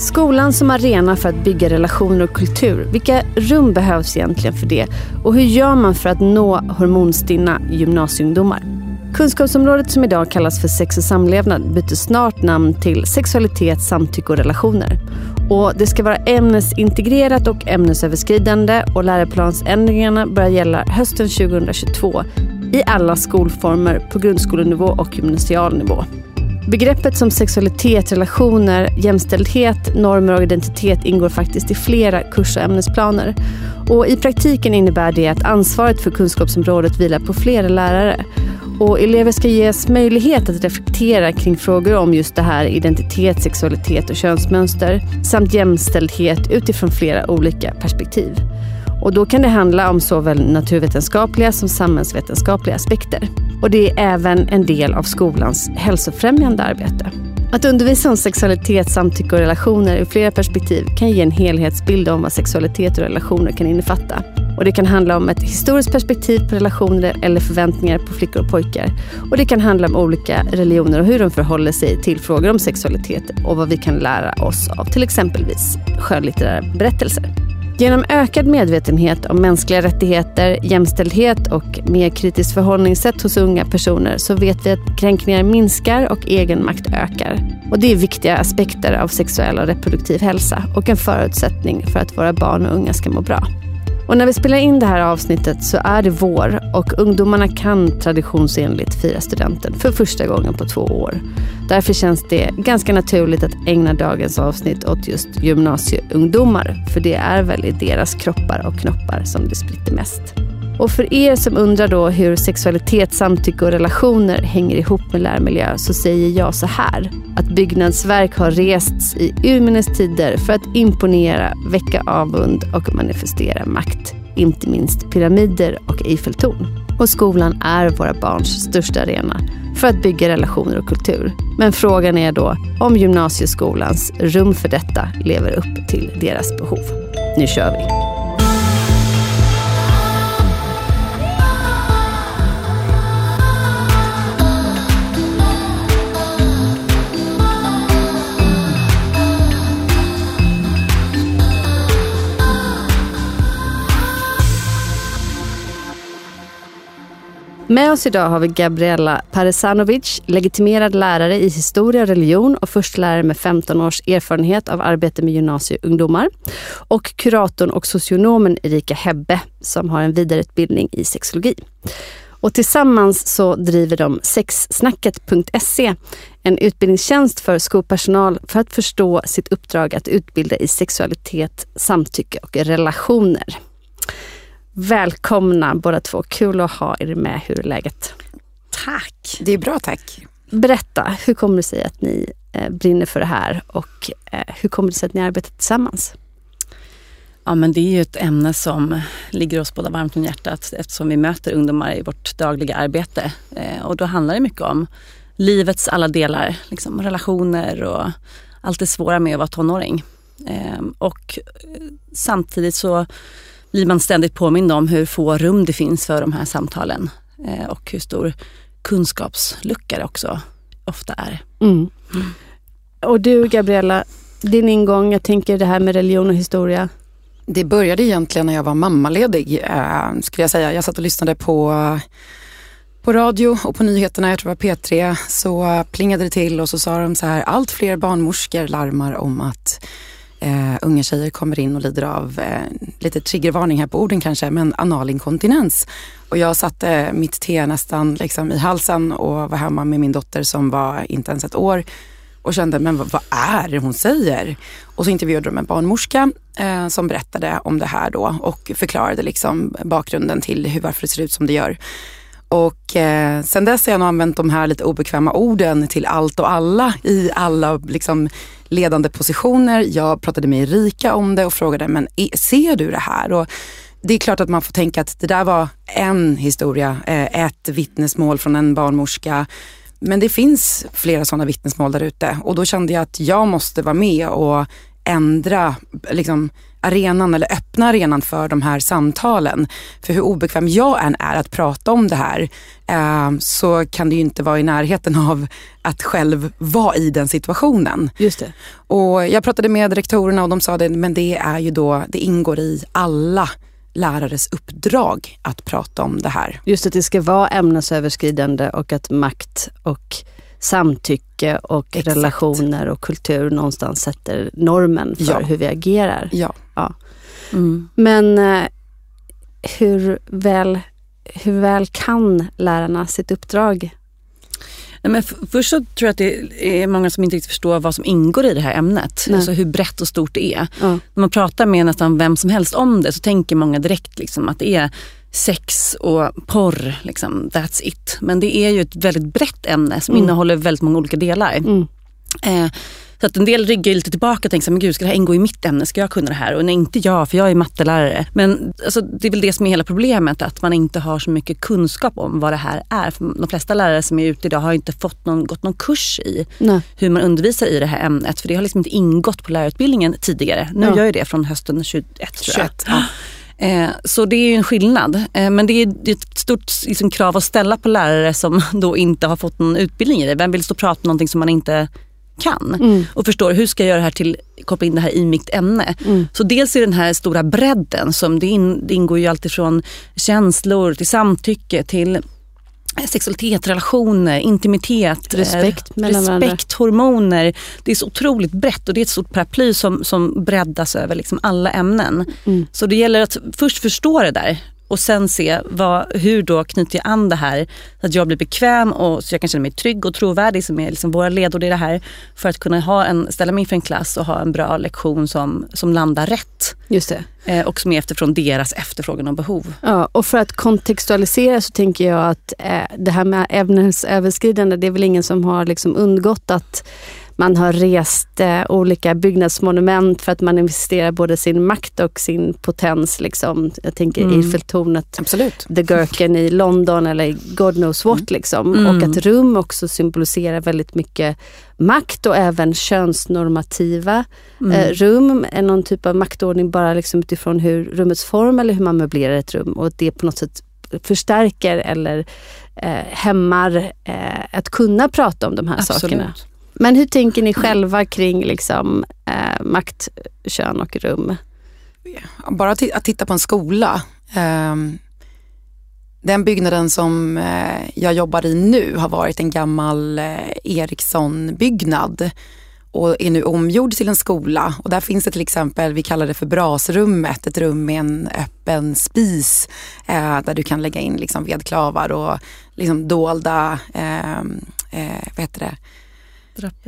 Skolan som arena för att bygga relationer och kultur. Vilka rum behövs egentligen för det? Och hur gör man för att nå hormonstinna gymnasieungdomar? Kunskapsområdet som idag kallas för sex och samlevnad byter snart namn till sexualitet, samtycke och relationer. Och det ska vara ämnesintegrerat och ämnesöverskridande och läroplansändringarna börjar gälla hösten 2022 i alla skolformer på grundskolenivå och gymnasial nivå. Begreppet som sexualitet, relationer, jämställdhet, normer och identitet ingår faktiskt i flera kurs och ämnesplaner. Och I praktiken innebär det att ansvaret för kunskapsområdet vilar på flera lärare. Och elever ska ges möjlighet att reflektera kring frågor om just det här identitet, sexualitet och könsmönster samt jämställdhet utifrån flera olika perspektiv. Och då kan det handla om såväl naturvetenskapliga som samhällsvetenskapliga aspekter. Och det är även en del av skolans hälsofrämjande arbete. Att undervisa om sexualitet, samtycke och relationer ur flera perspektiv kan ge en helhetsbild om vad sexualitet och relationer kan innefatta. Och det kan handla om ett historiskt perspektiv på relationer eller förväntningar på flickor och pojkar. Och det kan handla om olika religioner och hur de förhåller sig till frågor om sexualitet och vad vi kan lära oss av till exempelvis skönlitterära berättelser. Genom ökad medvetenhet om mänskliga rättigheter, jämställdhet och mer kritiskt förhållningssätt hos unga personer så vet vi att kränkningar minskar och egenmakt ökar. Och det är viktiga aspekter av sexuell och reproduktiv hälsa och en förutsättning för att våra barn och unga ska må bra. Och när vi spelar in det här avsnittet så är det vår och ungdomarna kan traditionsenligt fira studenten för första gången på två år. Därför känns det ganska naturligt att ägna dagens avsnitt åt just gymnasieungdomar. För det är väl i deras kroppar och knoppar som det spritter mest. Och för er som undrar då hur sexualitet, samtycke och relationer hänger ihop med lärmiljö så säger jag så här. Att byggnadsverk har rests i urminnes tider för att imponera, väcka avund och manifestera makt. Inte minst pyramider och Eiffeltorn. Och skolan är våra barns största arena för att bygga relationer och kultur. Men frågan är då om gymnasieskolans rum för detta lever upp till deras behov. Nu kör vi! Med oss idag har vi Gabriella Paresanovic, legitimerad lärare i historia och religion och förstelärare med 15 års erfarenhet av arbete med gymnasieungdomar. Och kuratorn och socionomen Erika Hebbe som har en vidareutbildning i sexologi. Och tillsammans så driver de sexsnacket.se, en utbildningstjänst för skolpersonal för att förstå sitt uppdrag att utbilda i sexualitet, samtycke och relationer. Välkomna båda två. Kul att ha er med. Hur är läget? Tack. Det är bra tack. Berätta, hur kommer det sig att ni eh, brinner för det här och eh, hur kommer det sig att ni arbetar tillsammans? Ja, men det är ju ett ämne som ligger oss båda varmt om hjärtat eftersom vi möter ungdomar i vårt dagliga arbete. Eh, och då handlar det mycket om livets alla delar, liksom relationer och allt det svåra med att vara tonåring. och samtidigt så blir man ständigt påmind om hur få rum det finns för de här samtalen eh, och hur stor kunskapslucka det också ofta är. Mm. Mm. Och du Gabriella, din ingång, jag tänker det här med religion och historia. Det började egentligen när jag var mammaledig, eh, skulle jag säga. Jag satt och lyssnade på på radio och på nyheterna, jag tror det var P3, så plingade det till och så sa de så här, allt fler barnmorskor larmar om att eh, unga tjejer kommer in och lider av, eh, lite triggervarning här på orden kanske, men analinkontinens. Och jag satte mitt te nästan liksom i halsen och var hemma med min dotter som var inte ens ett år och kände, men vad, vad är det hon säger? Och så intervjuade de en barnmorska eh, som berättade om det här då och förklarade liksom bakgrunden till hur, varför det ser ut som det gör. Och eh, sen dess har jag nog använt de här lite obekväma orden till allt och alla i alla liksom, ledande positioner. Jag pratade med Erika om det och frågade, men ser du det här? Och det är klart att man får tänka att det där var en historia, eh, ett vittnesmål från en barnmorska. Men det finns flera sådana vittnesmål där ute och då kände jag att jag måste vara med och ändra liksom, arenan eller öppna arenan för de här samtalen. För hur obekväm jag än är att prata om det här eh, så kan det ju inte vara i närheten av att själv vara i den situationen. Just det. Och jag pratade med rektorerna och de sa det, men det är ju då, det ingår i alla lärares uppdrag att prata om det här. Just att det ska vara ämnesöverskridande och att makt och samtycke och Exakt. relationer och kultur någonstans sätter normen för ja. hur vi agerar. Ja. ja. Mm. Men eh, hur, väl, hur väl kan lärarna sitt uppdrag? Nej, men först så tror jag att det är många som inte riktigt förstår vad som ingår i det här ämnet. Nej. Alltså hur brett och stort det är. Ja. När man pratar med nästan vem som helst om det så tänker många direkt liksom att det är sex och porr, liksom, that's it. Men det är ju ett väldigt brett ämne som mm. innehåller väldigt många olika delar. Mm. Eh, så att en del ryggar lite tillbaka och tänker så men gud ska det här ingå i mitt ämne? Ska jag kunna det här? Och nej inte jag för jag är mattelärare. Men alltså, det är väl det som är hela problemet att man inte har så mycket kunskap om vad det här är. För de flesta lärare som är ute idag har inte fått någon, gått någon kurs i nej. hur man undervisar i det här ämnet. För det har liksom inte ingått på lärarutbildningen tidigare. Nu ja. gör ju det från hösten 21 tror jag. 21, ja. Eh, så det är ju en skillnad. Eh, men det är ett stort liksom, krav att ställa på lärare som då inte har fått någon utbildning i det. Vem vill stå och prata om någonting som man inte kan mm. och förstår hur ska jag göra det här till, koppla in det här i mitt ämne. Mm. Så dels är den här stora bredden som det, in, det ingår ju alltifrån känslor till samtycke till sexualitet, relationer, intimitet, respekt, eh, respekt hormoner. Det är så otroligt brett och det är ett stort paraply som, som breddas över liksom alla ämnen. Mm. Så det gäller att först förstå det där och sen se vad, hur då knyter jag an det här så att jag blir bekväm och så jag kan känna mig trygg och trovärdig som är liksom våra ledord i det här. För att kunna ha en, ställa mig inför en klass och ha en bra lektion som, som landar rätt. Just det. Eh, och som är efterfrån deras efterfrågan och behov. Ja, och för att kontextualisera så tänker jag att eh, det här med ämnesöverskridande, det är väl ingen som har liksom undgått att man har rest eh, olika byggnadsmonument för att manifestera både sin makt och sin potens. Liksom. Jag tänker mm. Eiffeltornet, Absolut. The Gherkin i London eller God knows what. Mm. Liksom. Mm. Och att rum också symboliserar väldigt mycket makt och även könsnormativa mm. eh, rum. Är någon typ av maktordning bara liksom utifrån hur rummets form eller hur man möblerar ett rum och att det på något sätt förstärker eller eh, hämmar eh, att kunna prata om de här Absolut. sakerna. Men hur tänker ni själva kring liksom, eh, makt, kön och rum? Bara att titta på en skola. Eh, den byggnaden som eh, jag jobbar i nu har varit en gammal eh, Ericsson-byggnad och är nu omgjord till en skola. Och där finns det till exempel, vi kallar det för brasrummet, ett rum med en öppen spis eh, där du kan lägga in liksom vedklavar och liksom dolda, eh, eh, vad heter det,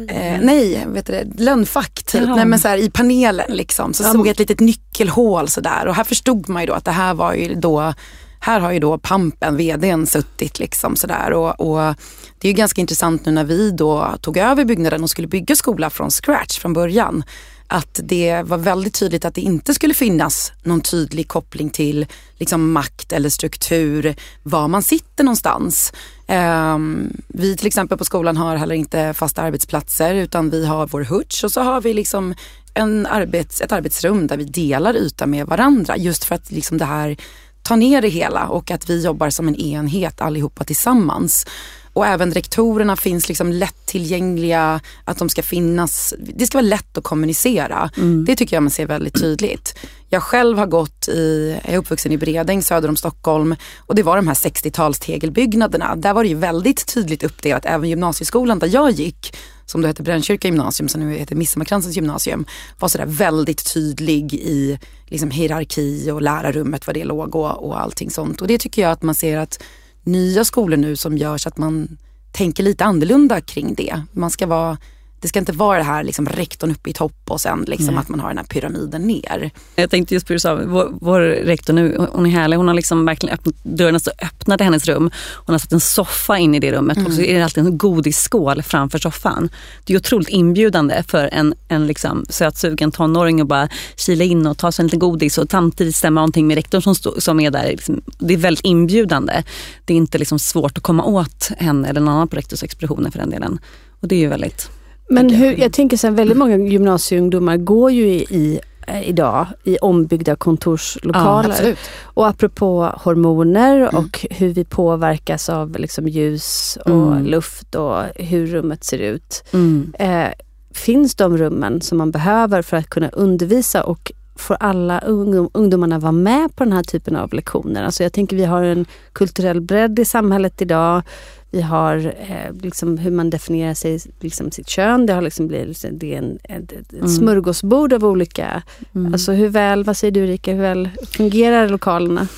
Eh, nej, vet du det, lönnfack typ. Nej, men så här, I panelen liksom, så ja. såg jag ett litet nyckelhål sådär och här förstod man ju då att det här var ju då här har ju då Pampen, vdn, suttit liksom sådär och, och det är ju ganska intressant nu när vi då tog över byggnaden och skulle bygga skola från scratch från början att det var väldigt tydligt att det inte skulle finnas någon tydlig koppling till liksom, makt eller struktur, var man sitter någonstans. Um, vi till exempel på skolan har heller inte fasta arbetsplatser utan vi har vår hutch och så har vi liksom en arbets, ett arbetsrum där vi delar yta med varandra just för att liksom det här tar ner det hela och att vi jobbar som en enhet allihopa tillsammans. Och även rektorerna finns liksom lättillgängliga, att de ska finnas, det ska vara lätt att kommunicera. Mm. Det tycker jag man ser väldigt tydligt. Jag själv har gått i, jag är uppvuxen i Bredäng söder om Stockholm och det var de här 60-tals tegelbyggnaderna. Där var det ju väldigt tydligt uppdelat, även gymnasieskolan där jag gick som då hette Brännkyrka gymnasium, som nu heter Midsommarkransens gymnasium, var sådär väldigt tydlig i liksom, hierarki och lärarrummet, var det låg och, och allting sånt. Och det tycker jag att man ser att nya skolor nu som gör så att man tänker lite annorlunda kring det. Man ska vara det ska inte vara det här liksom rektorn uppe i topp och sen liksom att man har den här pyramiden ner. Jag tänkte just på det du sa, vår, vår rektor nu, hon är härlig. Hon har liksom verkligen öppnat dörren och öppnade hennes rum. Hon har satt en soffa in i det rummet mm. och så är det alltid en godisskål framför soffan. Det är otroligt inbjudande för en, en liksom sötsugen tonåring att bara kila in och ta sig en liten godis och samtidigt stämma någonting med rektorn som, stå, som är där. Liksom, det är väldigt inbjudande. Det är inte liksom svårt att komma åt henne eller någon annan på rektorsexpeditionen för den delen. Och det är ju väldigt Men hur, jag tänker så här, väldigt många gymnasieungdomar går ju i, i eh, idag i ombyggda kontorslokaler. Ja, och apropå hormoner mm. och hur vi påverkas av liksom ljus och mm. luft och hur rummet ser ut. Mm. Eh, finns de rummen som man behöver för att kunna undervisa och får alla ungdom, ungdomarna vara med på den här typen av lektioner? Alltså jag tänker vi har en kulturell bredd i samhället idag. Vi har eh, liksom hur man definierar sig, liksom sitt kön. Det har liksom blivit det är en, ett, ett mm. smörgåsbord av olika... Mm. Alltså hur väl, vad säger du Rika, hur väl fungerar lokalerna?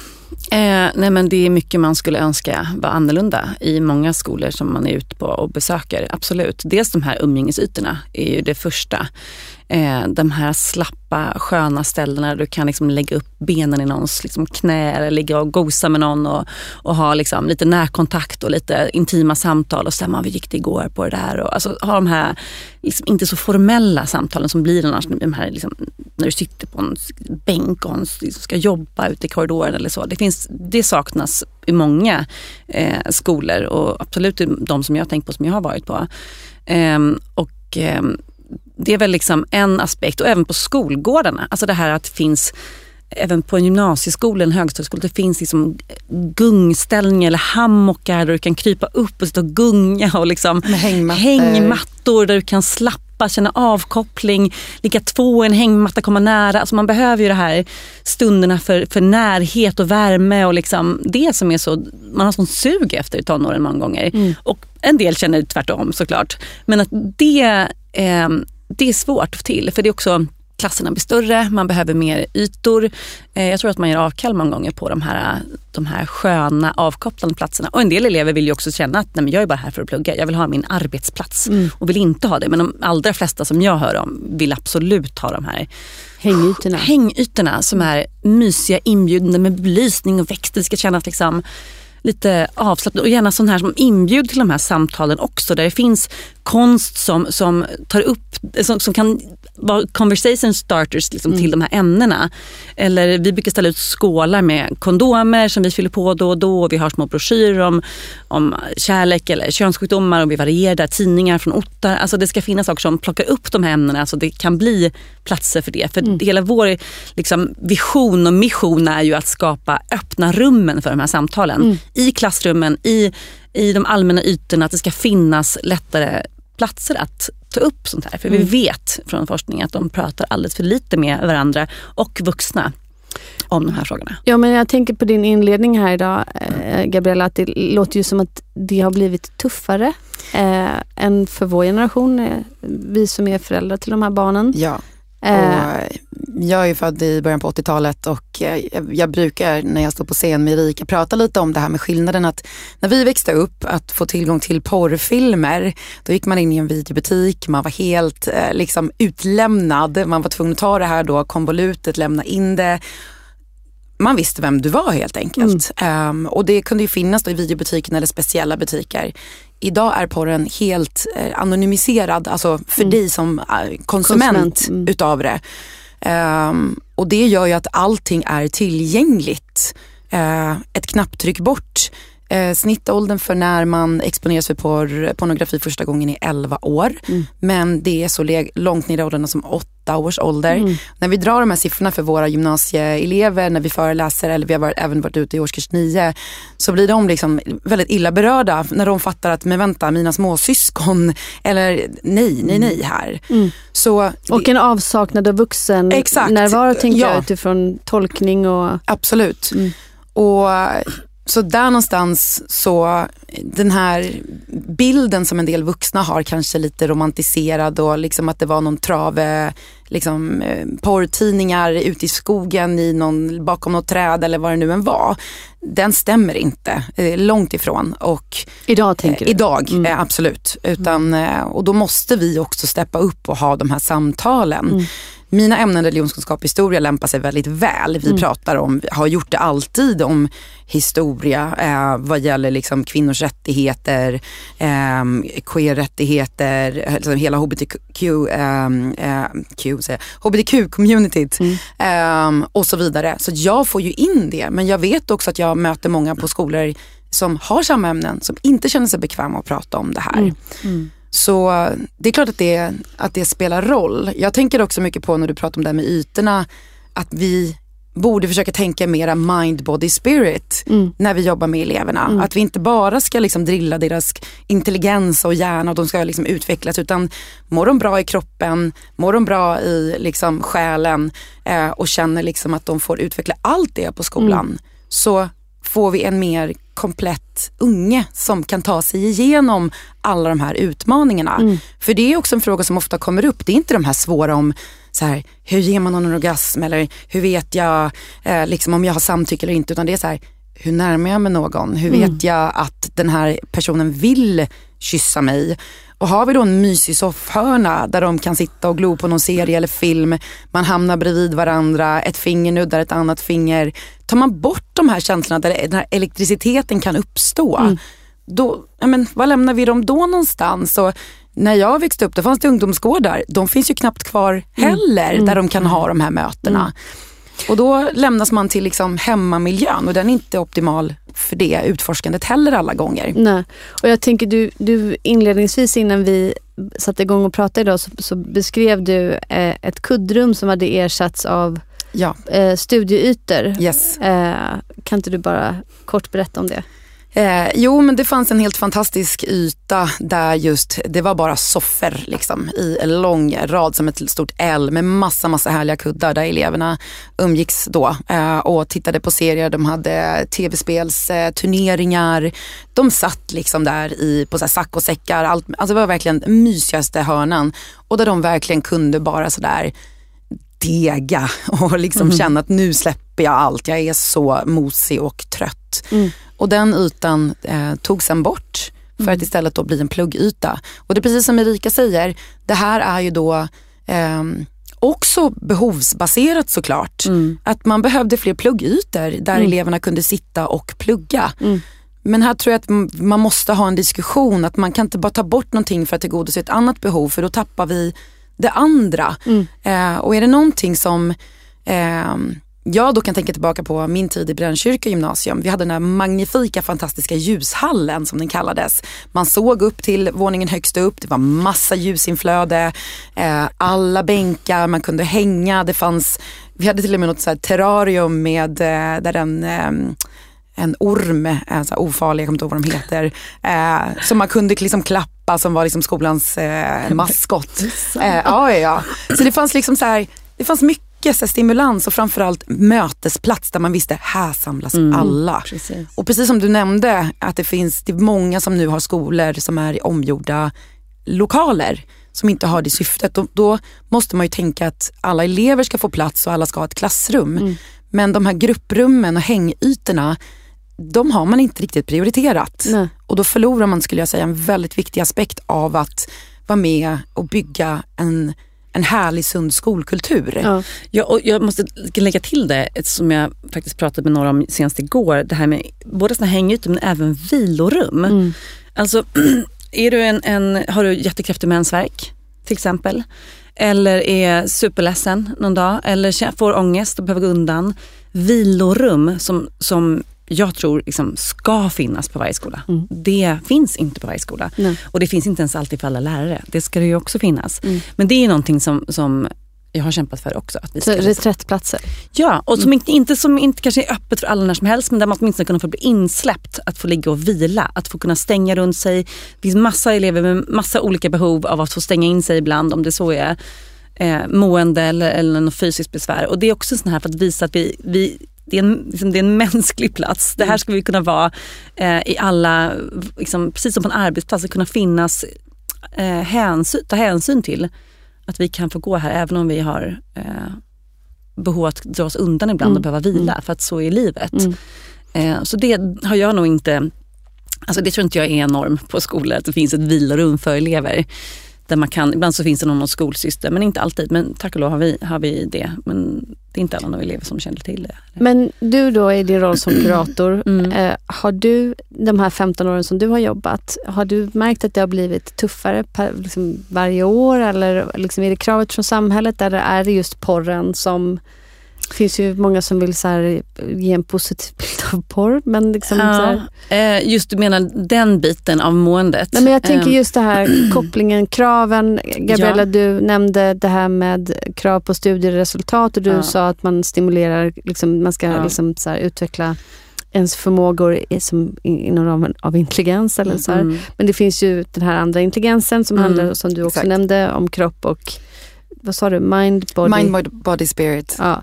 Eh, nej men det är mycket man skulle önska var annorlunda i många skolor som man är ute på och besöker. Absolut. Dels de här umgängesytorna är ju det första. Eh, de här slappa sköna ställena där du kan liksom lägga upp benen i någons liksom knä eller ligga och gosa med någon och, och ha liksom lite närkontakt och lite intima samtal och stämma, vi gick det igår på det där. Och, alltså ha de här liksom inte så formella samtalen som blir annars de här, liksom, när du sitter på en bänk och liksom ska jobba ute i korridoren eller så. Det, finns, det saknas i många eh, skolor och absolut de som jag tänkt på som jag har varit på. Eh, och eh, det är väl liksom en aspekt och även på skolgårdarna. Alltså det här att det finns även på en gymnasieskola, en högstadieskola, det finns liksom gungställningar eller hammockar där du kan krypa upp och sitta och gunga och liksom hängmattor. hängmattor där du kan slappa, känna avkoppling, ligga två i en hängmatta, komma nära. Alltså man behöver ju de här stunderna för, för närhet och värme och liksom det som är så, man har sån sug efter i tonåren många gånger. Mm. Och en del känner tvärtom såklart. Men att det eh, det är svårt att till för det är också klasserna blir större, man behöver mer ytor. Eh, jag tror att man gör avkall många gånger på de här, de här sköna avkopplande platserna. Och en del elever vill ju också känna att nej, men jag är bara här för att plugga, jag vill ha min arbetsplats mm. och vill inte ha det. Men de allra flesta som jag hör om vill absolut ha de här hängytorna, hängytorna som är mysiga, inbjudande med belysning och växter. Det ska kännas liksom lite avslappnad och gärna sån här som inbjuder till de här samtalen också där det finns konst som, som tar upp, som, som kan vara conversation starters liksom, mm. till de här ämnena. Eller vi brukar ställa ut skålar med kondomer som vi fyller på då och då. Och vi har små broschyrer om, om kärlek eller könssjukdomar och vi varierar där, tidningar från ottar. Alltså det ska finnas saker som plockar upp de här ämnena så det kan bli platser för det. För mm. hela vår liksom, vision och mission är ju att skapa öppna rummen för de här samtalen. Mm. I klassrummen, i i de allmänna ytorna, att det ska finnas lättare platser att ta upp sånt här. För mm. vi vet från forskning att de pratar alldeles för lite med varandra och vuxna om de här frågorna. Ja men jag tänker på din inledning här idag eh, Gabriella, att det låter ju som att det har blivit tuffare eh, än för vår generation, eh, vi som är föräldrar till de här barnen. Ja. Eh. jag är född i början på 80-talet och jag brukar när jag står på scen med Erika prata lite om det här med skillnaden att när vi växte upp att få tillgång till porrfilmer, då gick man in i en videobutik, man var helt eh, liksom utlämnad, man var tvungen att ta det här då konvolutet, lämna in det man visste vem du var helt enkelt. Mm. Um, och det kunde ju finnas då i videobutiken eller speciella butiker. Idag är porren helt eh, anonymiserad, alltså för mm. dig som eh, konsument, konsument. Mm. utav det. Um, och det gör ju att allting är tillgängligt. Uh, ett knapptryck bort. Uh, snittåldern för när man exponeras för porr, pornografi första gången är 11 år. Mm. Men det är så långt ner i åldrarna som 8 åtta års ålder. Mm. När vi drar de här siffrorna för våra gymnasieelever, när vi föreläser eller vi har varit, även varit ute i årskurs nio, så blir de liksom väldigt illa berörda när de fattar att, men vänta, mina småsyskon, eller nej, nej, nej här. Mm. Så, och en avsaknad av vuxen exakt, närvaro tänker ja. jag utifrån tolkning och... Absolut. Mm. Och så där någonstans så, den här bilden som en del vuxna har kanske lite romantiserad och liksom att det var någon trave liksom, eh, porrtidningar ute i skogen i någon, bakom något träd eller vad det nu än var. Den stämmer inte, eh, långt ifrån. Och, idag tänker du? Idag, mm. eh, absolut. Utan, mm. eh, och då måste vi också steppa upp och ha de här samtalen. Mm. Mina ämnen religionskunskap och historia lämpar sig väldigt väl. Vi mm. pratar om, har gjort det alltid om historia eh, vad gäller liksom kvinnors rättigheter, eh, queer-rättigheter, alltså hela hbtq, eh, eh hbtq-communityt mm. eh, och så vidare. Så jag får ju in det men jag vet också att jag möter många på skolor som har samma ämnen som inte känner sig bekväma att prata om det här. Mm. Så det är klart att det, att det spelar roll. Jag tänker också mycket på när du pratar om det här med ytorna, att vi borde försöka tänka mera mind, body, spirit mm. när vi jobbar med eleverna. Mm. Att vi inte bara ska liksom drilla deras intelligens och hjärna och de ska liksom utvecklas utan mår de bra i kroppen, mår de bra i liksom själen eh, och känner liksom att de får utveckla allt det på skolan mm. så får vi en mer komplett unge som kan ta sig igenom alla de här utmaningarna. Mm. För det är också en fråga som ofta kommer upp. Det är inte de här svåra om så här, hur ger man någon orgasm eller hur vet jag eh, liksom om jag har samtycke eller inte. Utan det är så här, hur närmar jag mig någon? Hur mm. vet jag att den här personen vill kyssa mig? Och har vi då en mysig soffhörna där de kan sitta och glo på någon serie eller film, man hamnar bredvid varandra, ett finger nuddar ett annat finger. Tar man bort de här känslorna där den här elektriciteten kan uppstå, mm. då, men, vad lämnar vi dem då någonstans? Och när jag växte upp då fanns det ungdomsgårdar, de finns ju knappt kvar mm. heller mm. där de kan ha de här mötena. Mm. Och då lämnas man till liksom hemmamiljön och den är inte optimal för det utforskandet heller alla gånger. Nej. Och jag tänker du, du inledningsvis innan vi satte igång och pratade idag så, så beskrev du eh, ett kuddrum som hade ersatts av ja. eh, studieytor. Yes. Eh, kan inte du bara kort berätta om det? Eh, jo men det fanns en helt fantastisk yta där just det var bara soffor liksom, i en lång rad som ett stort L med massa massa härliga kuddar där eleverna umgicks då eh, och tittade på serier. De hade tv-spelsturneringar. de satt liksom där i, på så här saccosäckar. Allt, alltså det var verkligen mysigaste hörnan och där de verkligen kunde bara sådär dega och liksom mm. känna att nu släpper jag allt. Jag är så mosig och trött. Mm. Och den ytan eh, togs sen bort för mm. att istället då bli en pluggyta. Och det är precis som Erika säger, det här är ju då eh, också behovsbaserat såklart. Mm. Att man behövde fler pluggytor där mm. eleverna kunde sitta och plugga. Mm. Men här tror jag att man måste ha en diskussion, att man kan inte bara ta bort någonting för att tillgodose ett annat behov för då tappar vi det andra. Mm. Eh, och är det någonting som eh, jag då kan tänka tillbaka på min tid i Brännkyrka gymnasium. Vi hade den här magnifika fantastiska ljushallen som den kallades. Man såg upp till våningen högst upp, det var massa ljusinflöde, eh, alla bänkar, man kunde hänga, det fanns, vi hade till och med något så terrarium med, eh, där en eh, en orm, en så ofarlig, jag kommer inte ihåg vad de heter, eh, som man kunde liksom klappa som var liksom skolans eh, maskot. Eh, ja, ja, Så det fanns liksom så här, det fanns mycket mycket stimulans och framförallt mötesplats där man visste här samlas mm, alla. Precis. Och precis som du nämnde att det finns det många som nu har skolor som är i omgjorda lokaler som inte har det syftet. Då, då, måste man ju tänka att alla elever ska få plats och alla ska ha ett klassrum. Mm. Men de här grupprummen och hängytorna de har man inte riktigt prioriterat. Nej. Och då förlorar man, skulle jag säga, en väldigt viktig aspekt av att vara med och bygga en en härlig sund skolkultur. Ja. ja, och jag måste lägga till det som jag faktiskt pratade med några om senast igår. Det här med både såna hängytor men även vilorum. Mm. Alltså, är du en, en, har du jättekraftig mensvärk till exempel eller är superledsen någon dag eller får ångest och behöver gå undan. Vilorum som, som jag tror liksom ska finnas på varje skola. Mm. Det finns inte på varje skola. Nej. Och det finns inte ens alltid för alla lärare. Det ska det ju också finnas. Mm. Men det är någonting som, som jag har kämpat för också. Att vi ska liksom- reträttplatser? Ja, och som, mm. inte, inte, som inte kanske är öppet för alla när som helst men där man åtminstone kunna få bli insläppt. Att få ligga och vila, att få kunna stänga runt sig. Det finns massa elever med massa olika behov av att få stänga in sig ibland om det så är eh, mående eller, eller något fysiskt besvär. Och det är också sån här för att visa att vi, vi det är, en, liksom, det är en mänsklig plats. Det här mm. ska vi kunna vara eh, i alla, liksom, precis som på en arbetsplats, kunna finnas, eh, hänsyn, ta hänsyn till att vi kan få gå här även om vi har eh, behov att dra oss undan ibland mm. och behöva vila mm. för att så är livet. Mm. Eh, så det har jag nog inte, alltså det tror inte jag är en norm på skolor, att det finns ett vilorum för elever. Där man kan, ibland så finns det någon skolsyster men inte alltid. Men tack och lov har vi, har vi det. Men det är inte alla elever som känner till det. Men du då i din roll som kurator, mm. eh, har du de här 15 åren som du har jobbat, har du märkt att det har blivit tuffare per, liksom, varje år eller liksom, är det kravet från samhället eller är det just porren som Det finns ju många som vill så här, ge en positiv bild av porr. Men liksom Ja, så här, eh, just du menar den biten av måendet. Nej, men jag tänker Eh, just det här kopplingen, kraven. Gabriella, Ja. du nämnde det här med krav på studieresultat och du Ja. sa att man stimulerar, liksom, man ska Ja. liksom, så här, utveckla ens förmågor som, inom ramen av intelligens. Eller så här. mm. Men det finns ju den här andra intelligensen som Mm, handlar, som du också exakt. nämnde, om kropp och vad sa du, mind, body? Mind, body, spirit. Ja.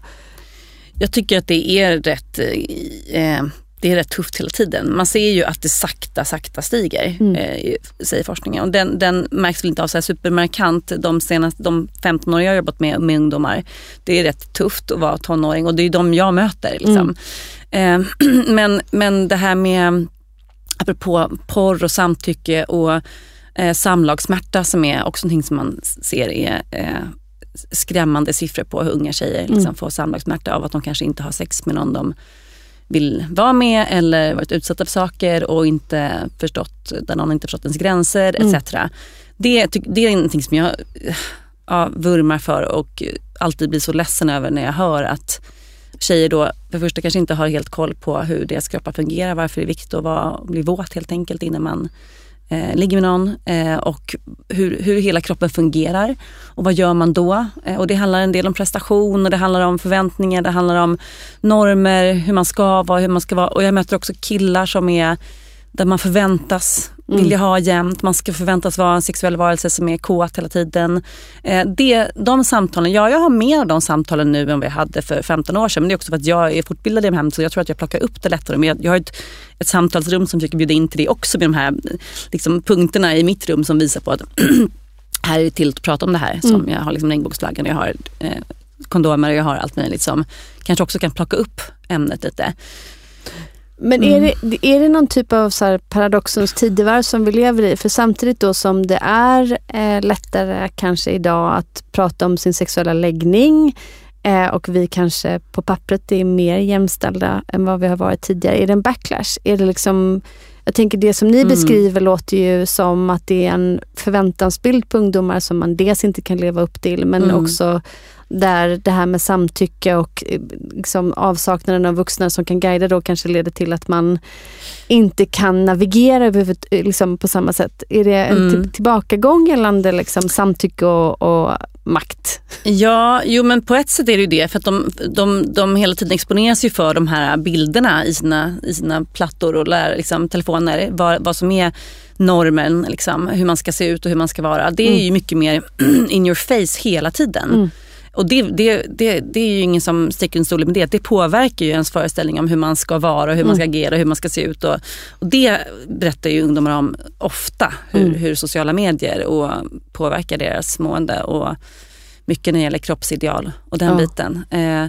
Jag tycker att det är rätt eh, det är rätt tufft hela tiden. Man ser ju att det sakta, sakta stiger, Mm. eh, säger forskningen. Och den, den märks väl inte av så här supermarkant de senaste de 15 år jag har jobbat med, med ungdomar. Det är rätt tufft att vara tonåring och det är de jag möter. Liksom. Eh, men, men det här med, apropå porr och samtycke och eh, samlagssmärta som är också någonting som man ser är eh, skrämmande siffror på hur unga tjejer liksom Mm. får samlagssmärta av att de kanske inte har sex med någon de vill vara med eller varit utsatta för saker och inte förstått, där någon inte förstått ens gränser Mm. etc. Det, det är någonting som jag ja, vurmar för och alltid blir så ledsen över när jag hör att tjejer då för det första kanske inte har helt koll på hur deras kroppar fungerar, varför det är viktigt att vara, bli våt helt enkelt innan man eh, ligger med någon eh, och hur, hur hela kroppen fungerar och vad gör man då? Eh, och det handlar en del om prestation och det handlar om förväntningar, det handlar om normer, hur man ska vara, hur man ska vara och jag möter också killar som är där man förväntas Mm. vilja ha jämt, man ska förväntas vara en sexuell varelse som är kåt hela tiden. Eh, det, de samtalen, ja jag har mer av de samtalen nu än vad jag hade för 15 år sedan men det är också för att jag är fortbildad i de här så jag tror att jag plockar upp det lättare. Men jag, jag har ett, ett samtalsrum som försöker bjuda in till det också med de här liksom, punkterna i mitt rum som visar på att här är det till att prata om det här. Som Mm. jag har liksom regnbågsflaggan, jag har eh, kondomer och jag har allt möjligt som kanske också kan plocka upp ämnet lite. Men Mm. är, det, är det någon typ av så paradoxens tidevarv som vi lever i? För samtidigt då som det är eh, lättare kanske idag att prata om sin sexuella läggning eh, och vi kanske på pappret är mer jämställda än vad vi har varit tidigare. Är det en backlash? Är det liksom, jag tänker det som ni Mm. beskriver låter ju som att det är en förväntansbild på ungdomar som man dels inte kan leva upp till men Mm. också där det här med samtycke och eh, liksom avsaknaden av vuxna som kan guida då kanske leder till att man inte kan navigera eh, liksom på samma sätt. Är det en Mm. till- tillbakagång gällande liksom samtycke och, och makt? Ja, jo men på ett sätt är det ju det för att de, de, de hela tiden exponeras ju för de här bilderna i sina, i sina plattor och lär, liksom, telefoner. Vad, vad som är normen, liksom, hur man ska se ut och hur man ska vara. Det är Mm. ju mycket mer in your face hela tiden. Mm. Och det, det, det, det är ju ingen som sticker en stol med det. Det påverkar ju ens föreställning om hur man ska vara och hur man ska agera och hur man ska se ut. Och, och det berättar ju ungdomar om ofta. Hur, Mm. hur sociala medier och påverkar deras mående. Och mycket när det gäller kroppsideal och den Ja. biten. Eh,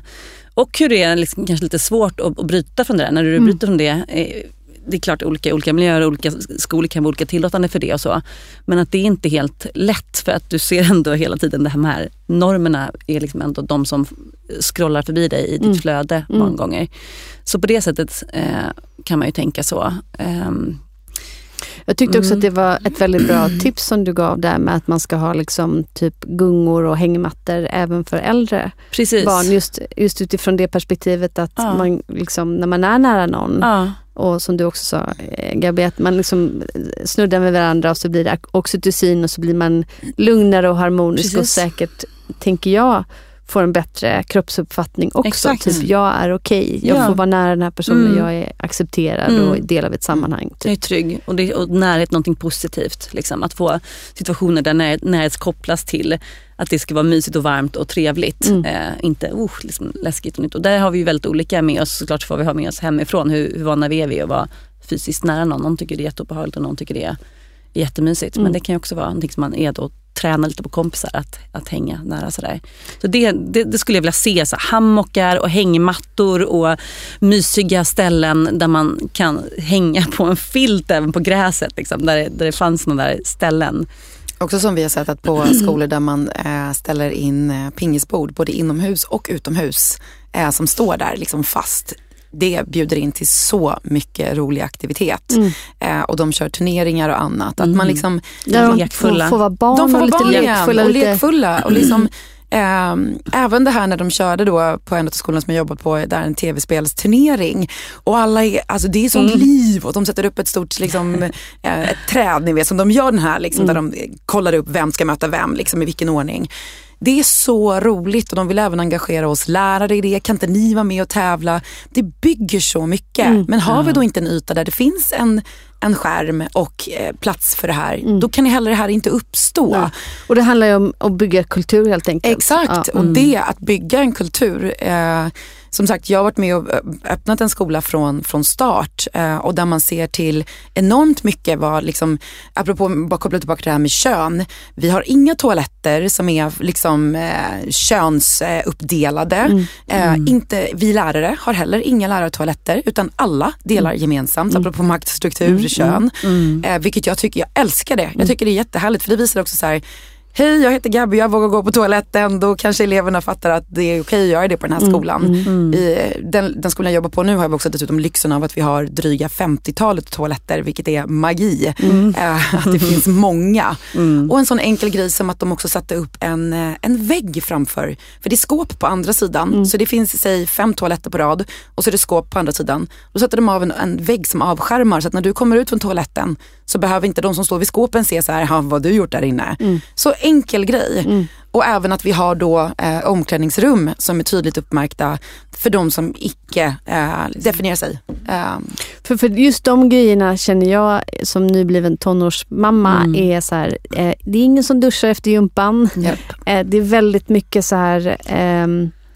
och hur det är liksom kanske lite svårt att, att bryta från det där. När du Mm. bryter från det eh, det är klart olika, olika miljöer och olika skolor kan vara olika tillåtande för det och så. Men att det är inte helt lätt för att du ser ändå hela tiden det här med här normerna är liksom ändå de som scrollar förbi dig i ditt Mm. flöde Mm. många gånger. Så på det sättet eh, kan man ju tänka så. Ehm, Jag tyckte också Mm. att det var ett väldigt bra tips som du gav där med att man ska ha liksom typ gungor och hängmattor även för äldre precis. barn. Just, just utifrån det perspektivet att Ja. man liksom, när man är nära någon Ja, och som du också sa eh, Gabi, att man liksom snuddar med varandra och så blir det oxytocin och så blir man lugnare och harmonisk och Precis. säkert, tänker jag, får en bättre kroppsuppfattning också. Exakt. Typ jag är okej, jag Ja. får vara nära den här personen, Mm. jag är accepterad Mm. och del av ett sammanhang. jag Typ. är trygg och, det, och närhet är någonting positivt. Liksom. Att få situationer där närhet, närhet kopplas till att det ska vara mysigt och varmt och trevligt. Mm. Eh, inte uh, liksom läskigt och nytt. Och där har vi ju väldigt olika med oss. Såklart får vi ha med oss hemifrån. Hur, hur vana vi är vid att vara fysiskt nära någon. Någon tycker det är jätteobehagligt och någon tycker det är jättemysigt. Mm. Men det kan ju också vara någonting som man är då träna lite på kompisar att, att hänga nära sådär. Så det, det, det skulle jag vilja se, så hammockar och hängmattor och mysiga ställen där man kan hänga på en filt även på gräset. Liksom, där, det, där det fanns några där ställen. Också som vi har sett att på skolor där man eh, ställer in eh, pingisbord både inomhus och utomhus eh, som står där liksom fast. Det bjuder in till så mycket rolig aktivitet. Mm. Eh, och de kör turneringar och annat. Att man Mm. liksom, Där de lekfulla. får vara barn de får vara lite barn igen lekfulla. och lite, lekfulla. Och liksom, Eh, även det här när de körde då på en av skolorna som jag jobbat på, där en tv-spelsturnering. Och alla är, alltså det är sånt mm. liv och de sätter upp ett stort liksom, eh, ett träd, ni vet som de gör den här, liksom, mm. där de kollar upp vem ska möta vem, liksom, i vilken ordning. Det är så roligt och de vill även engagera oss lärare i det. Kan inte ni vara med och tävla? Det bygger så mycket. Mm. Men har vi då inte en yta där det finns en, en skärm och eh, plats för det här, mm. då kan heller det här inte uppstå. Ja. Och det handlar ju om att bygga kultur helt enkelt. Exakt, ja. och mm. det att bygga en kultur eh, som sagt, jag har varit med och öppnat en skola från, från start eh, och där man ser till enormt mycket vad, liksom, apropå bara koppla tillbaka till det här med kön. Vi har inga toaletter som är liksom eh, könsuppdelade. Mm. Eh, mm. inte, vi lärare har heller inga lärartoaletter utan alla delar mm. gemensamt, mm. apropå maktstruktur, mm. kön. Mm. Eh, vilket jag tycker, jag älskar det. Jag tycker det är jättehärligt för det visar också så här, Hej, jag heter Gabby, jag vågar gå på toaletten. Då kanske eleverna fattar att det är okej att göra det på den här mm, skolan. Mm, mm. I den, den, skolan jag jobbar på nu har vi också dessutom lyxen av att vi har dryga 50-talet toaletter, vilket är magi. Mm. Äh, att det finns många. Mm. Och en sån enkel grej som att de också satte upp en, eh, en vägg framför. För det är skåp på andra sidan. Mm. Så det finns säg fem toaletter på rad och så är det skåp på andra sidan. Då sätter de av en, en vägg som avskärmar så att när du kommer ut från toaletten så behöver inte de som står vid skåpen se så här, vad har du gjort där inne? Så enkel grej. Mm. Och även att vi har då eh, omklädningsrum som är tydligt uppmärkta för de som icke eh, definierar sig. Eh. För, för just de grejerna känner jag som nybliven tonårsmamma mm. är så här, eh, det är ingen som duschar efter gympan. Yep. Eh, det är väldigt mycket så här eh,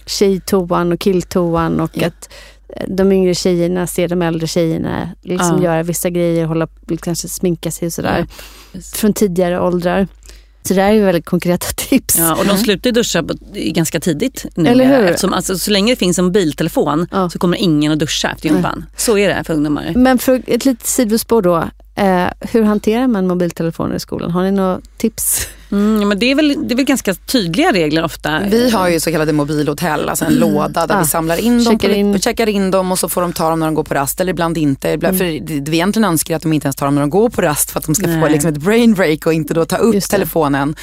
tjejtoan och killtoan och yep. att eh, de yngre tjejerna ser de äldre tjejerna liksom ja. göra vissa grejer, hålla, kanske sminka sig och sådär. Ja. Från tidigare åldrar. Så det här är väldigt konkreta tips. Ja, och de slutar duscha ganska tidigt nu. Eller hur? Eftersom, alltså, så länge det finns en mobiltelefon ja. så kommer ingen att duscha efter gympan. Så är det för ungdomar. Men för ett litet sidospår då. Eh, hur hanterar man mobiltelefoner i skolan? Har ni några tips? Mm, men det, är väl, det är väl ganska tydliga regler ofta. Vi har ju så kallade mobilhotell, alltså en mm. låda där ah, vi samlar in dem, checkar in. checkar in dem och så får de ta dem när de går på rast eller ibland inte. Mm. För det vi egentligen önskar att de inte ens tar dem när de går på rast för att de ska Nej. få liksom ett brain break och inte då ta upp telefonen.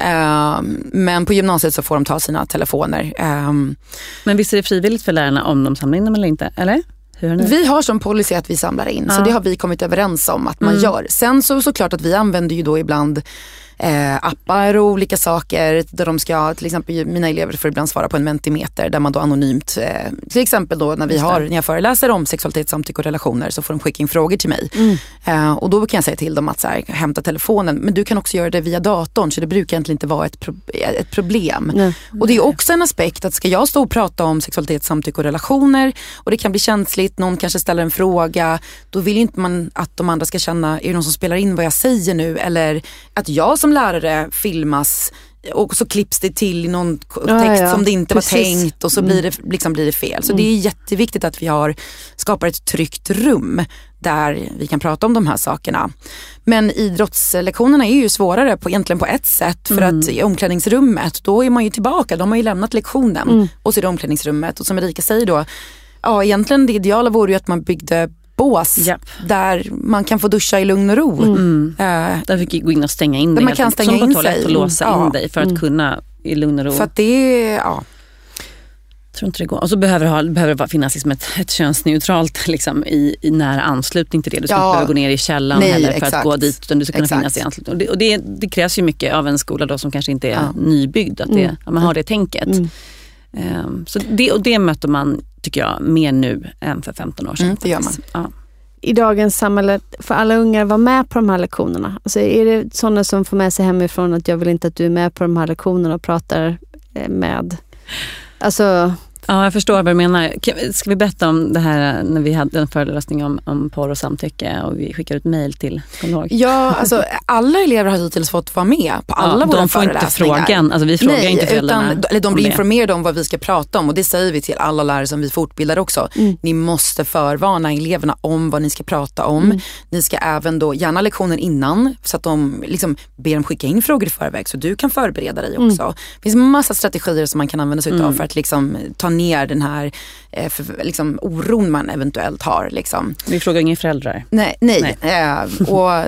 Uh, men på gymnasiet så får de ta sina telefoner. Uh, men visst är det frivilligt för lärarna om de samlar in dem eller inte? Eller? Vi har som policy att vi samlar in, ja. så det har vi kommit överens om att man mm. gör. Sen så såklart att vi använder ju då ibland eh, appar och olika saker där de ska, till exempel mina elever får ibland svara på en mentimeter där man då anonymt, eh, till exempel då när vi har, när jag föreläser om sexualitet, samtycke och relationer så får de skicka in frågor till mig. Mm. Eh, och då kan jag säga till dem att så här, hämta telefonen men du kan också göra det via datorn så det brukar egentligen inte vara ett, pro ett problem. Nej. Och det är också en aspekt att ska jag stå och prata om sexualitet, samtycke och relationer och det kan bli känsligt, någon kanske ställer en fråga, då vill inte man att de andra ska känna, är det någon som spelar in vad jag säger nu eller att jag som som lärare filmas och så klipps det till i någon text ja, ja. som det inte Precis. var tänkt och så blir det, liksom blir det fel. Så mm. det är jätteviktigt att vi har, skapar ett tryggt rum där vi kan prata om de här sakerna. Men idrottslektionerna är ju svårare på, egentligen på ett sätt för mm. att i omklädningsrummet då är man ju tillbaka, de har ju lämnat lektionen mm. och så är det omklädningsrummet och som Erika säger då, ja egentligen det ideala vore ju att man byggde bås yep. där man kan få duscha i lugn och ro. Mm. Uh, där fick gå in och stänga in dig. Man kan stänga som in sig. och låsa mm. in dig för att mm. kunna i lugn och ro. För att det, ja. Jag tror inte det går. Och så behöver det, ha, behöver det finnas liksom ett, ett könsneutralt liksom, i, i nära anslutning till det. Du ska ja. inte behöva gå ner i källaren Nej, heller för exakt. att gå dit. Utan du ska kunna exakt. finnas i anslutning. Och, det, och det, det, krävs ju mycket av en skola då som kanske inte är ja. nybyggd. Att, det, mm. att man har det tänket. Um, så det, och det möter man, tycker jag, mer nu än för 15 år sedan. Mm, det gör man. Ja i dagens samhälle för alla ungar vara med på de här lektionerna? Alltså är det sådana som får med sig hemifrån att jag vill inte att du är med på de här lektionerna och pratar eh, med? Alltså, Ja, jag förstår vad du menar. Ska vi berätta om det här när vi hade en föreläsning om, om porr och samtycke och vi skickade ut mejl till, kommer Ja, alltså alla elever har hittills fått vara med på alla ja, våra föreläsningar. De får inte frågan, alltså vi frågar Nej, inte föräldrarna. Utan, eller de blir informerade om vad vi ska prata om och det säger vi till alla lärare som vi fortbildar också. Mm. Ni måste förvarna eleverna om vad ni ska prata om. Mm. Ni ska även då, gärna lektionen innan så att de liksom ber dem skicka in frågor i förväg så du kan förbereda dig också. Mm. Det finns massa strategier som man kan använda sig av mm. för att liksom ta ner den här eh, för, liksom, oron man eventuellt har. Liksom. Vi frågar inga föräldrar? Nej, nej. nej. Eh, och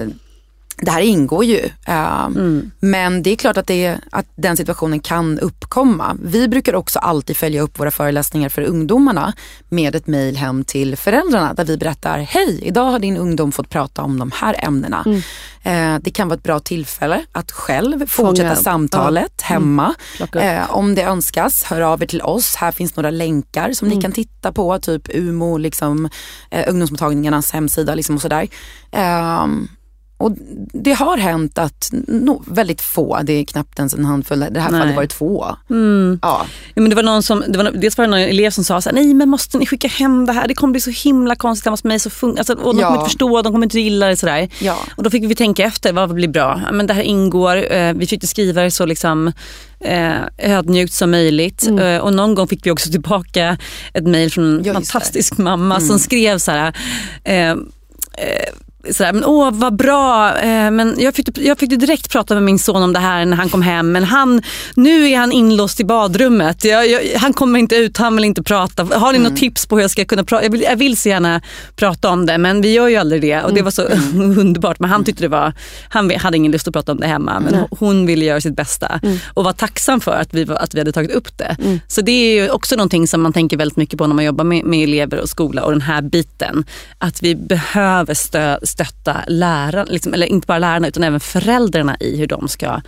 det här ingår ju. Uh, mm. Men det är klart att, det, att den situationen kan uppkomma. Vi brukar också alltid följa upp våra föreläsningar för ungdomarna med ett mejl hem till föräldrarna där vi berättar, hej, idag har din ungdom fått prata om de här ämnena. Mm. Uh, det kan vara ett bra tillfälle att själv fortsätta samtalet ja. hemma. Mm. Uh, om det önskas, hör av er till oss. Här finns några länkar som ni mm. kan titta på, typ UMO, liksom, ungdomsmottagningarnas hemsida liksom och sådär. Och det har hänt att no, väldigt få, det är knappt ens en handfull, det här fallet var det två. Mm. Ja. ja. men det var någon som, det var, dels var det någon elev som sa så här, nej men måste ni skicka hem det här, det kommer bli så himla konstigt hemma hos mig. Så fun- alltså, och de ja. kommer inte förstå, de kommer inte gilla det. Sådär. Ja. Och då fick vi tänka efter, vad blir bra? men det här ingår, eh, vi försökte skriva det så liksom eh, ödmjukt som möjligt. Mm. Eh, och någon gång fick vi också tillbaka ett mejl från en fantastisk mamma mm. som skrev så här, eh, eh sådär, men åh vad bra, eh, men jag fick, jag fick direkt prata med min son om det här när han kom hem. Men han, nu är han inlåst i badrummet. Jag, jag, han kommer inte ut, han vill inte prata. Har ni mm. något tips på hur jag ska kunna prata? Jag vill, jag vill så gärna prata om det men vi gör ju aldrig det. Och det var så mm. underbart. Men han tyckte det var, han hade ingen lust att prata om det hemma. Men mm. hon ville göra sitt bästa. Mm. Och var tacksam för att vi, att vi hade tagit upp det. Mm. Så det är också någonting som man tänker väldigt mycket på när man jobbar med, med elever och skola och den här biten. Att vi behöver stöd stötta lärarna, liksom, eller inte bara lärarna utan även föräldrarna i hur de ska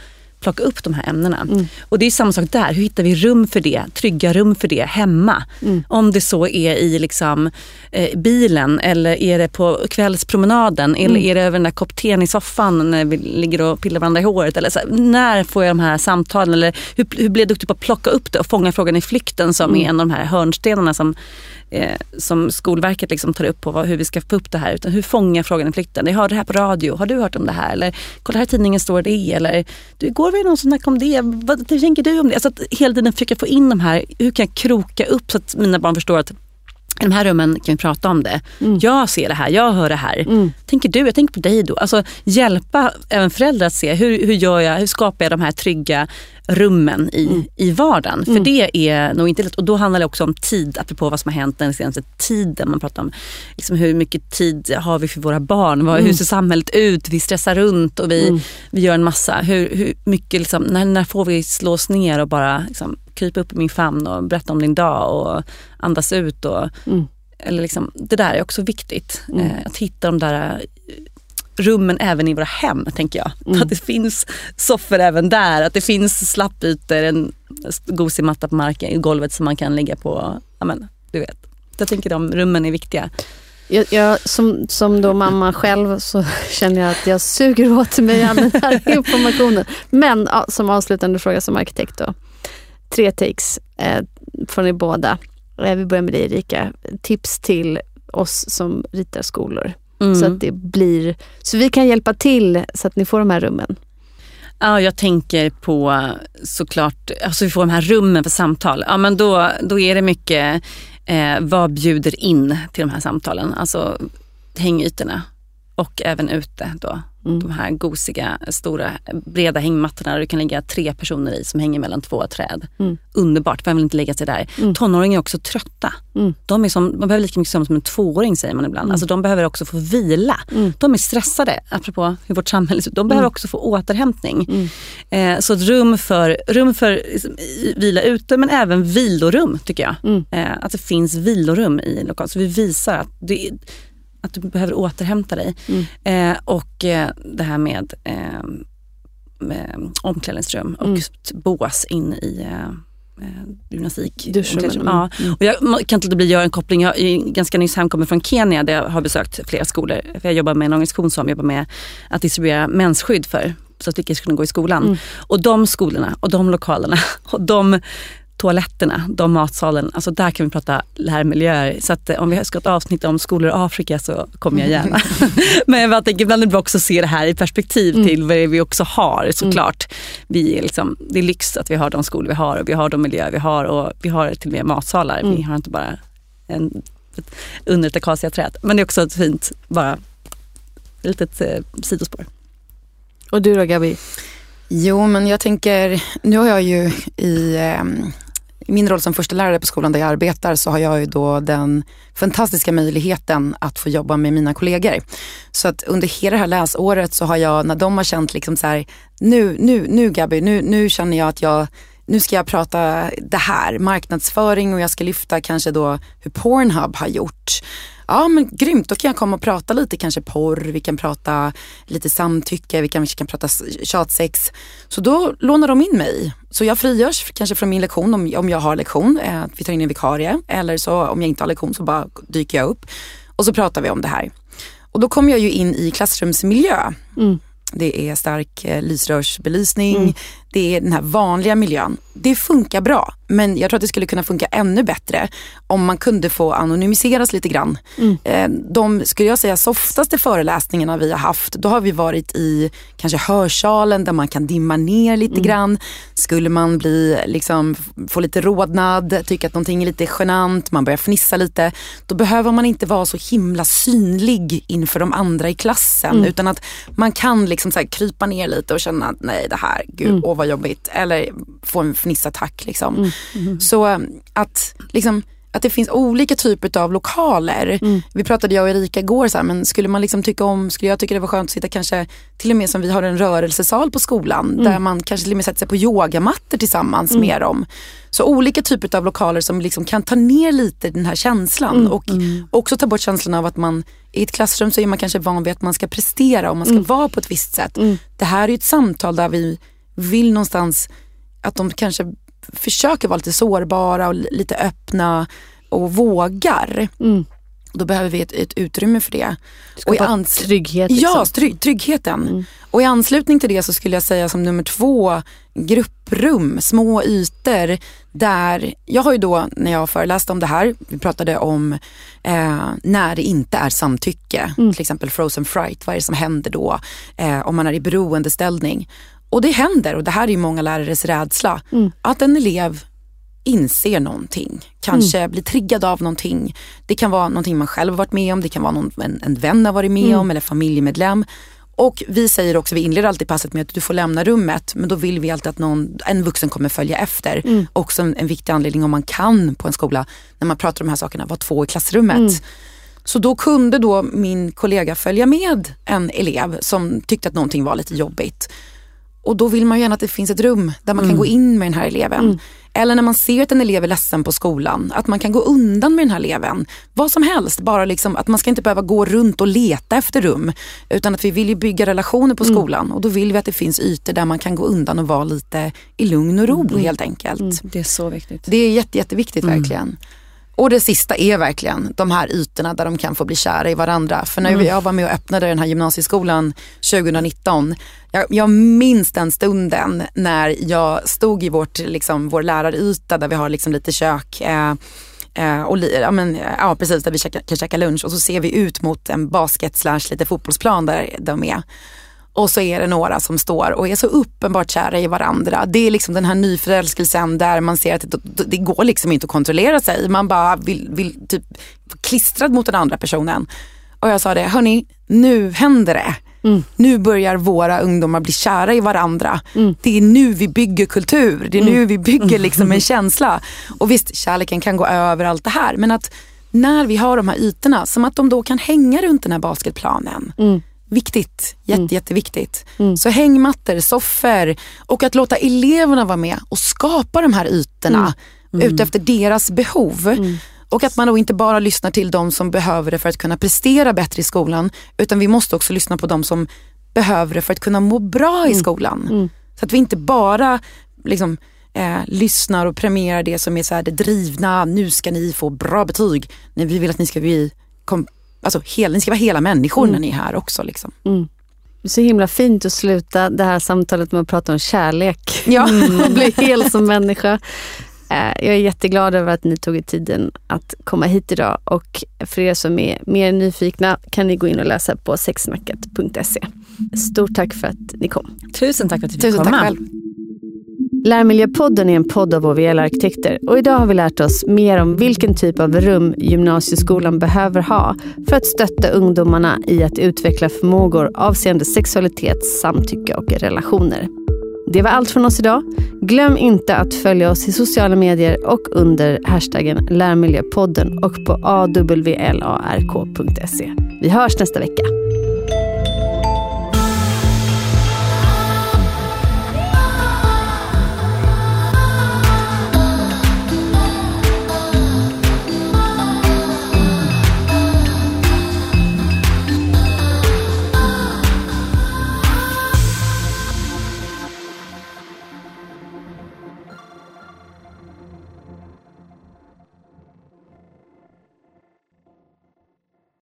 plocka upp de här ämnena. Mm. Och det är samma sak där, hur hittar vi rum för det, trygga rum för det hemma? Mm. Om det så är i liksom, eh, bilen eller är det på kvällspromenaden mm. eller är det över den där kopp i soffan när vi ligger och pillar varandra i håret. Eller så, när får jag de här samtalen? Eller hur, hur blir jag duktig på att plocka upp det och fånga frågan i flykten som mm. är en av de här hörnstenarna som eh, som Skolverket liksom tar upp på vad, hur vi ska få upp det här. Utan hur fångar frågan i flykten? Jag hörde det här på radio, har du hört om det här? Eller kolla här i tidningen står det. Eller du, igår var det någon som snackade om det, vad tänker du om det? Alltså att hela tiden försöka få in de här, hur kan jag kroka upp så att mina barn förstår att i de här rummen kan vi prata om det. Mm. Jag ser det här, jag hör det här. Mm. Tänker du? Jag tänker på dig då. Alltså hjälpa även föräldrar att se hur, hur, gör jag, hur skapar jag de här trygga rummen i, mm. i vardagen. För mm. det är nog inte lätt. Och då handlar det också om tid, apropå vad som har hänt den senaste tiden. Man pratar om liksom hur mycket tid har vi för våra barn? Vad, mm. Hur ser samhället ut? Vi stressar runt och vi, mm. vi gör en massa. Hur, hur mycket, liksom, när, när får vi slå oss ner och bara liksom, krypa upp i min famn och berätta om din dag och andas ut. Och, mm. eller liksom, det där är också viktigt. Mm. Eh, att hitta de där rummen även i våra hem, tänker jag. Mm. Att det finns soffor även där, att det finns slappytor, en gosig matta på marken, i golvet som man kan ligga på. Amen, du vet. Jag tänker de rummen är viktiga. Jag, jag, som, som då mamma själv så känner jag att jag suger åt mig all den här informationen. Men ja, som avslutande fråga som arkitekt då. Tre takes eh, från er båda. Eh, vi börjar med dig Erika. Tips till oss som ritar skolor. Mm. Så att det blir, så vi kan hjälpa till så att ni får de här rummen. Ja, jag tänker på såklart, alltså vi får de här rummen för samtal. Ja, men då, då är det mycket, eh, vad bjuder in till de här samtalen? Alltså hängytorna och även ute då. Mm. De här gosiga, stora, breda hängmattorna där du kan ligga tre personer i som hänger mellan två träd. Mm. Underbart, vem vill inte lägga sig där? Mm. Tonåringar är också trötta. Mm. De, är som, de behöver lika mycket sömn som en tvååring säger man ibland. Mm. Alltså, de behöver också få vila. Mm. De är stressade, apropå hur vårt samhälle ser ut. De behöver också få återhämtning. Eh, så ett rum för, rum för liksom, vila ute men även vilorum tycker jag. Eh, att det finns vilorum i lokalen. Så vi visar att det, att du behöver återhämta dig. Mm. Eh, och eh, det här med, eh, med omklädningsrum och mm. bås in i eh, eh gymnastik. Ja. Mm. Och jag kan inte bli göra en koppling. Jag är ganska nyss hemkommen från Kenya där jag har besökt flera skolor. För jag jobbar med en organisation som jobbar med att distribuera mensskydd för så att flickor ska kunna gå i skolan. Mm. Och de skolorna och de lokalerna och de toaletterna, de matsalen, alltså där kan vi prata lärmiljöer. Så att, eh, om vi ska ett avsnitt om skolor i Afrika så kommer jag gärna. Men jag tänker ibland är det också se det här i perspektiv mm. till vad vi också har såklart. Mm. Vi är liksom, det är lyx att vi har de skolor vi har och vi har de miljöer vi har och vi har till och med matsalar. Mm. Vi har inte bara en, under ett akaciaträd. Men det är också ett fint, bara litet eh, sidospår. Och du då Gabi? Jo men jag tänker, nu har jag ju i eh, i min roll som första lärare på skolan där jag arbetar så har jag ju då den fantastiska möjligheten att få jobba med mina kollegor. Så att under hela det här läsåret så har jag, när de har känt liksom så här, nu, nu, nu Gabby, nu, nu känner jag att jag nu ska jag prata det här, marknadsföring och jag ska lyfta kanske då hur Pornhub har gjort. Ja men grymt, då kan jag komma och prata lite kanske porr, vi kan prata lite samtycke, vi kanske kan prata tjatsex. Så då lånar de in mig. Så jag frigörs kanske från min lektion om, om jag har lektion, eh, vi tar in en vikarie. Eller så om jag inte har lektion så bara dyker jag upp. Och så pratar vi om det här. Och då kommer jag ju in i klassrumsmiljö. Mm. Det är stark eh, lysrörsbelysning, mm. Det är den här vanliga miljön. Det funkar bra, men jag tror att det skulle kunna funka ännu bättre om man kunde få anonymiseras lite grann. Mm. Eh, de, skulle jag säga, softaste föreläsningarna vi har haft, då har vi varit i kanske hörsalen där man kan dimma ner lite mm. grann. Skulle man bli, liksom, få lite rodnad, tycka att någonting är lite genant, man börjar fnissa lite, då behöver man inte vara så himla synlig inför de andra i klassen. Mm. Utan att man kan liksom så krypa ner lite och känna att nej det här, gud, mm. åh vad jobbigt. Eller få en fnissattack. Liksom. Mm. Mm. Så um, att, liksom, att det finns olika typer av lokaler. Mm. Vi pratade jag och Erika igår, så här, men skulle man liksom tycka om, skulle jag tycka det var skönt att sitta kanske till och med som vi har en rörelsesal på skolan mm. där man kanske till och med sätter sig på yogamattor tillsammans mm. med dem. Så olika typer av lokaler som liksom kan ta ner lite den här känslan mm. och mm. också ta bort känslan av att man i ett klassrum så är man kanske van vid att man ska prestera och man ska mm. vara på ett visst sätt. Det här är ett samtal där vi vill någonstans att de kanske försöker vara lite sårbara och lite öppna och vågar. Mm. Då behöver vi ett, ett utrymme för det. och i ans- trygghet. Liksom. Ja, trygg, tryggheten. Mm. Och i anslutning till det så skulle jag säga som nummer två, grupprum, små ytor. Där, jag har ju då när jag föreläste om det här, vi pratade om eh, när det inte är samtycke, mm. till exempel frozen fright, vad är det som händer då eh, om man är i beroendeställning. Och det händer och det här är ju många lärares rädsla. Mm. Att en elev inser någonting, kanske mm. blir triggad av någonting. Det kan vara någonting man själv har varit med om, det kan vara någon, en, en vän har varit med mm. om eller familjemedlem. Och vi säger också, vi inleder alltid passet med att du får lämna rummet men då vill vi alltid att någon, en vuxen kommer följa efter. Mm. Också en, en, viktig anledning om man kan på en skola, när man pratar om de här sakerna, vara två i klassrummet. Mm. Så då kunde då min kollega följa med en elev som tyckte att någonting var lite jobbigt. Och då vill man ju gärna att det finns ett rum där man mm. kan gå in med den här eleven. Mm. Eller när man ser att en elev är ledsen på skolan, att man kan gå undan med den här eleven. Vad som helst, bara liksom att man ska inte behöva gå runt och leta efter rum. Utan att vi vill ju bygga relationer på mm. skolan och då vill vi att det finns ytor där man kan gå undan och vara lite i lugn och ro mm. helt enkelt. Mm. Det är så viktigt. Det är jätte, jätteviktigt mm. verkligen. Och det sista är verkligen de här ytorna där de kan få bli kära i varandra. För när mm. jag var med och öppnade den här gymnasieskolan 2019, jag, jag minns den stunden när jag stod i vårt, liksom, vår läraryta där vi har liksom lite kök. Eh, eh och, ja, men, ja precis, där vi kan käka lunch och så ser vi ut mot en basket slash lite fotbollsplan där de är. Och så är det några som står och är så uppenbart kära i varandra. Det är liksom den här nyförälskelsen där man ser att det, det går liksom inte att kontrollera sig. Man bara vill, vill typ klistrad mot den andra personen. Och jag sa det, hörni, nu händer det. Mm. Nu börjar våra ungdomar bli kära i varandra. Mm. Det är nu vi bygger kultur. Det är mm. nu vi bygger liksom en känsla. Och visst, kärleken kan gå över allt det här. Men att när vi har de här ytorna, som att de då kan hänga runt den här basketplanen. Viktigt, jätte, mm. jätteviktigt. Mm. Så hängmattor, soffor och att låta eleverna vara med och skapa de här ytorna mm. mm. utefter deras behov. Mm. Och att man då inte bara lyssnar till de som behöver det för att kunna prestera bättre i skolan utan vi måste också lyssna på de som behöver det för att kunna må bra i mm. skolan. Så att vi inte bara liksom, eh, lyssnar och premierar det som är så här, det drivna, nu ska ni få bra betyg. Nej, vi vill att ni ska bli kom, alltså, hela, ni ska vara hela människor mm. när ni är här också. Liksom. Mm. Det är så himla fint att sluta det här samtalet med att prata om kärlek. Ja. Mm, bli hel som människa. Eh, jag är jätteglad över att ni tog er tiden att komma hit idag och för er som är mer nyfikna kan ni gå in och läsa på sexsnacket.se. Stort tack för att ni kom. Tusen tack för att du fick komma. Tack själv. Lärmiljöpodden är en podd av OVL-arkitekter och idag har vi lärt oss mer om vilken typ av rum gymnasieskolan behöver ha för att stötta ungdomarna i att utveckla förmågor avseende sexualitet, samtycke och relationer. Det var allt från oss idag. Glöm inte att följa oss i sociala medier och under hashtaggen Lärmiljöpodden och på awlark.se. Vi hörs nästa vecka.